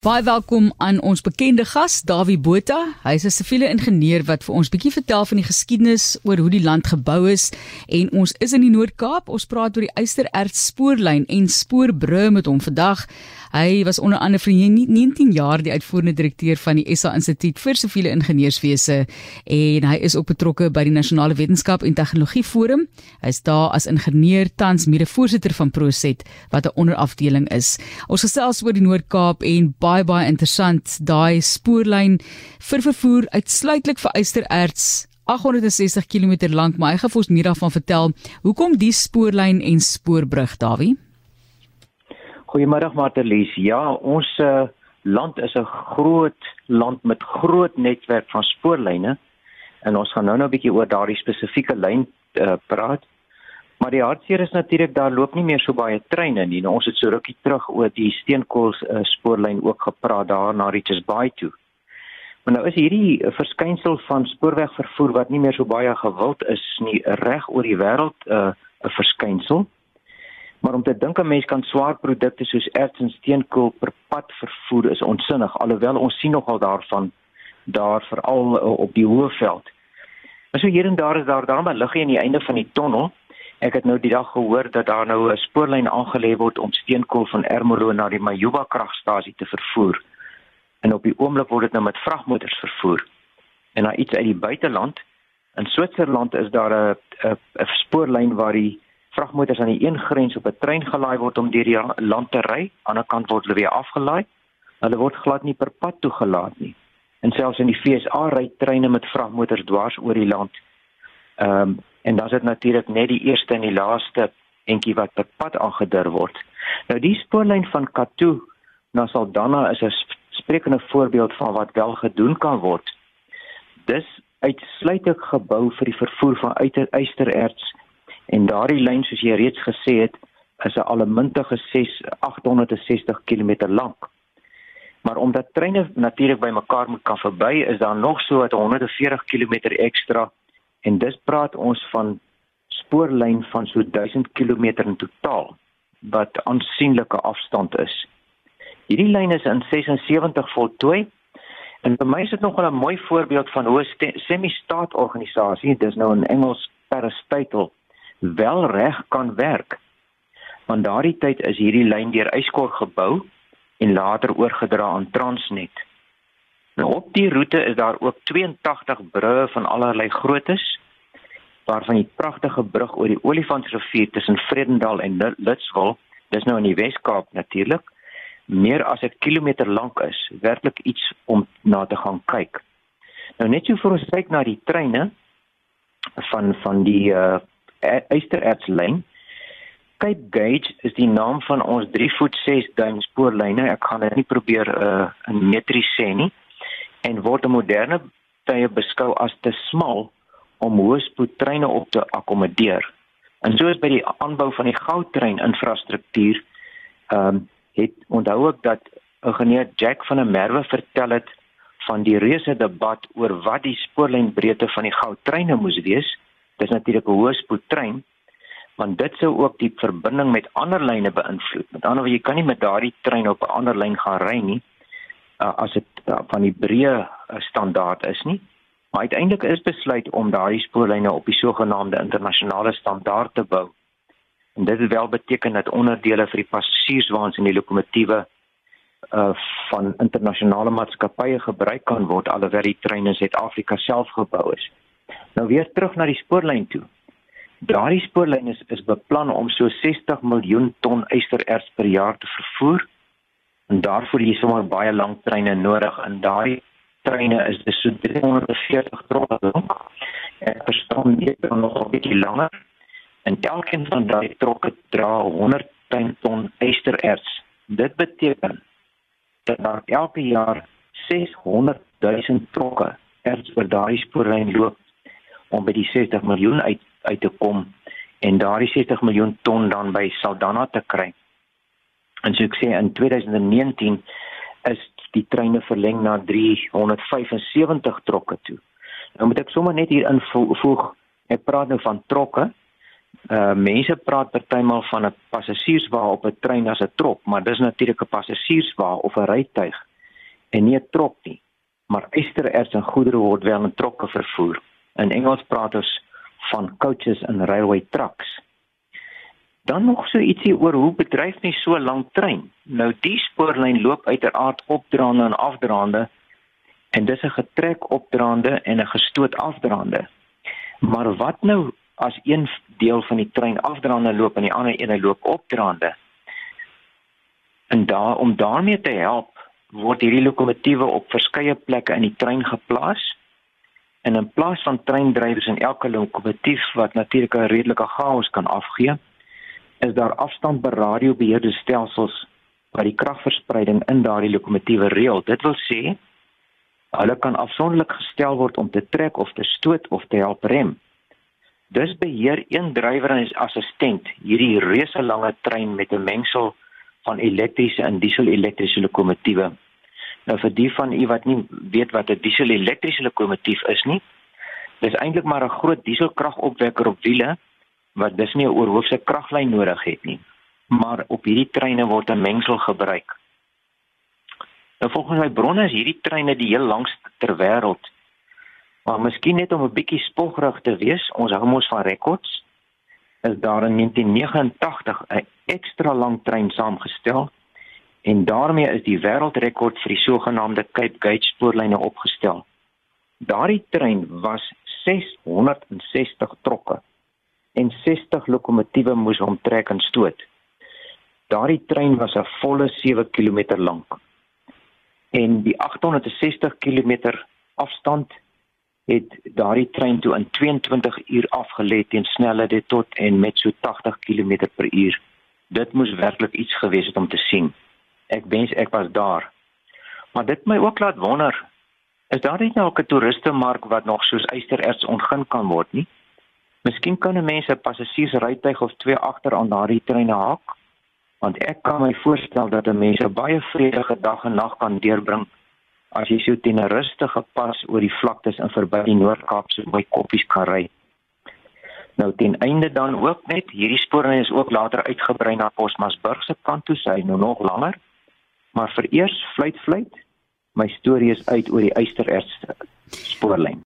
Baie welkom aan ons bekende gas, Dawie Botha. Hy is 'n siviele ingenieur wat vir ons bietjie vertel van die geskiedenis oor hoe die land gebou is en ons is in die Noord-Kaap. Ons praat oor die Eystererts spoorlyn en spoorbrug met hom vandag. Hy was onder andere vir 19 jaar die uitvoerende direkteur van die SA Instituut vir Siviele Ingenieurswese en hy is ook betrokke by die Nasionale Wetenskap en Tegnologie Forum. Hy is daar as ingenieur tans mede-voorsitter van Proset wat 'n onderafdeling is. Ons gesels oor die Noord-Kaap en baie baie interessant daai spoorlyn vir vervoer uitsluitlik vir ystererts 860 km lank, maar hy gaan vir ons meer daarvan vertel. Hoekom die spoorlyn en spoorbrug, Dawie? Goeiemôre Martelies. Ja, ons uh, land is 'n groot land met groot netwerk van spoorlyne en ons gaan nou nou 'n bietjie oor daardie spesifieke lyn uh, praat. Maar die hartseer is natuurlik daar loop nie meer so baie treine nie. Nou, ons het so rukkie terug oor die Steenkool uh, spoorlyn ook gepraat daar na Richards Bay toe. Maar nou is hierdie verskynsel van spoorwegvervoer wat nie meer so baie gewild is nie reg oor die wêreld 'n uh, verskynsel. Maar om te dink 'n mens kan swaar produkte soos erts en steenkool per pad vervoer is onsinnig alhoewel ons sien nogal daarvan daar veral uh, op die Hoëveld. Maar so hier en daar is daar dan 'n liggie aan die einde van die tonnel. Ek het nou die dag gehoor dat daar nou 'n spoorlyn aangelê word om steenkool van Ermelo na die Majuba kragstasie te vervoer. En op die oomblik word dit nou met vragmotors vervoer. En na iets uit die buiteland in Switserland is daar 'n 'n spoorlyn waar die vragmotors aan die een grens op 'n trein gelaai word om deur die land te ry, aan die ander kant word hulle weer afgelaai. Hulle word glad nie per pad toegelaat nie. En selfs in die FSA ry treine met vragmotors dwars oor die land. Ehm um, en dan is dit natuurlik net die eerste en die laaste entjie wat per pad aangedur word. Nou die spoorlyn van Katoo na Saldanha is 'n sprekende voorbeeld van wat wel gedoen kan word. Dis uitsluitlik gebou vir die vervoer van ystererts En daardie lyn soos jy reeds gesê het, is 'n allemintige 6 860 km lank. Maar omdat treine natuurlik by mekaar moet kan verby, is daar nog so 140 km ekstra en dis praat ons van spoorlyn van so 1000 km in totaal wat aansienlike afstand is. Hierdie lyn is in 76 voltooi en vir my is dit nog 'n mooi voorbeeld van hoe 'n semi-staat-organisasie, dis nou in Engels parastatal wel reg kan werk. Want daardie tyd is hierdie lyn deur Eyskor gebou en later oorgedra aan Transnet. Nou op die roete is daar ook 82 brûe van allerlei groottes waarvan die pragtige brug oor die Olifantsrivier tussen Vredendal en Litswil, dis nou in die Wes-Kaap natuurlik, meer as 'n kilometer lank is, werklik iets om na te gaan kyk. Nou net so vir ons kyk na die treine van van die uh, Eysterertslyn. Cape Gauge is die naam van ons 3 voet 6 duim spoorlyne. Ek gaan dit nie probeer uh, in metries sê nie. En word 'n moderne tye beskou as te smal om hoë spoed treine op te akkommodeer. En soos by die aanbou van die goudtrein infrastruktuur, ehm um, het onthou ek dat ingenieur Jack van der Merwe vertel het van die reuse debat oor wat die spoorlynbreedte van die goudtreine moes wees. Dis natuurlik 'n hoëspoedtrein want dit sou ook die verbinding met ander lyne beïnvloed. Met ander woorde, jy kan nie met daardie trein op 'n ander lyn gaan ry nie uh, as dit uh, van die breë uh, standaard is nie. Maar uiteindelik is besluit om daardie spoorlyne op die sogenaamde internasionale standaard te bou. En dit het wel beteken dat onderdele vir die passasierswaens en die lokomotiewe uh van internasionale maatskappye gebruik kan word alhoewel die treine in Suid-Afrika self gebou is. Nou weer terug na die spoorlyn toe. Daardie spoorlyn is is beplan om so 60 miljoen ton ystererts per jaar te vervoer. En daarvoor is sommer baie lang treine nodig en daai treine is dis so 340 trokke lank. Ek verstaan nie dan nog 'n bietjie langer. En elkeen van daai trokke dra 100 ton ystererts. Dit beteken dat daar elke jaar 600 000 trokke erts oor daai spoorlyn loop om by die 60 miljoen uit uit te kom en daardie 60 miljoen ton dan by Saldanha te kry. En so ek sê in 2019 is die treine verleng na 375 trokke toe. Nou moet ek sommer net hier invoeg, ek praat nou van trokke. Uh mense praat partymal van 'n passasierswa op 'n trein as 'n trok, maar dis natuurlik 'n passasierswa of 'n rytuig en nie 'n trok nie. Maar ystererts en goedere word wel in trokke vervoer. In Engels praat ons van coaches en railway trucks. Dan nog so ietsie oor hoe bedryf nie so lank trein. Nou die spoorlyn loop uiteraard opdraande en afdraande en dis 'n getrek opdraande en 'n gestoot afdraande. Maar wat nou as een deel van die trein afdraande loop en die ander een loop opdraande? En daar om daarmee te help, word hierdie lokomotiewe op verskeie plekke in die trein geplaas. En in plaas van treindrywers in elke lokomotief wat natuurlik 'n redelike chaos kan afgee, is daar afstandberadiobeheerde stelsels wat die kragverspreiding in daardie lokomotiewe reël. Dit wil sê hulle kan afsonderlik gestel word om te trek of te stoot of te help rem. Dus beheer een drywer en sy assistent hierdie reuse lange trein met 'n mengsel van elektriese en diesel-elektriese lokomotiewe. Nou vir die van u wat nie weet wat 'n diesel-elektriese lokomotief is nie, dis eintlik maar 'n groot dieselkragopwekker op wiele wat dis nie 'n oorhoofse kraglyn nodig het nie. Maar op hierdie treine word 'n mengsel gebruik. Nou volgens my bronne is hierdie treine die heel langste ter wêreld. Maar miskien net om 'n bietjie spogrig te wees, ons hou mos van rekords. Is daar in 1989 'n ekstra lang trein saamgestel en daarmee is die wêreldrekord vir die sogenaamde Cape Gauge spoorlyne opgestel. Daardie trein was 660 trokke en 60 lokomotiewe moes hom trek en stoot. Daardie trein was 'n volle 7 km lank. En die 860 km afstand het daardie trein toe in 22 uur afgelê teen snelhede tot en met so 80 km per uur. Dit moes werklik iets gewees het om te sien. Ek wens ek was daar. Maar dit my ook laat wonder, is daar nie nou 'n toeriste mark wat nog soos Eystererts ontgin kan word nie? Miskien kan 'n mens 'n passasiersrytuig of twee agter aan daardie treine haak, want ek kan my voorstel dat 'n mens 'n baie vredige dag en nag kan deurbring as jy so teen 'n rustige pas oor die vlaktes in verby die Noord-Kaap so by koppies kan ry. Nou ten einde dan ook net hierdie spoorlyn is ook later uitgebrei na Posmasburg se kant toe, sy nou nog langer. Maar vir eers fluit fluit. My storie is uit oor die Eystererts spoorlyn.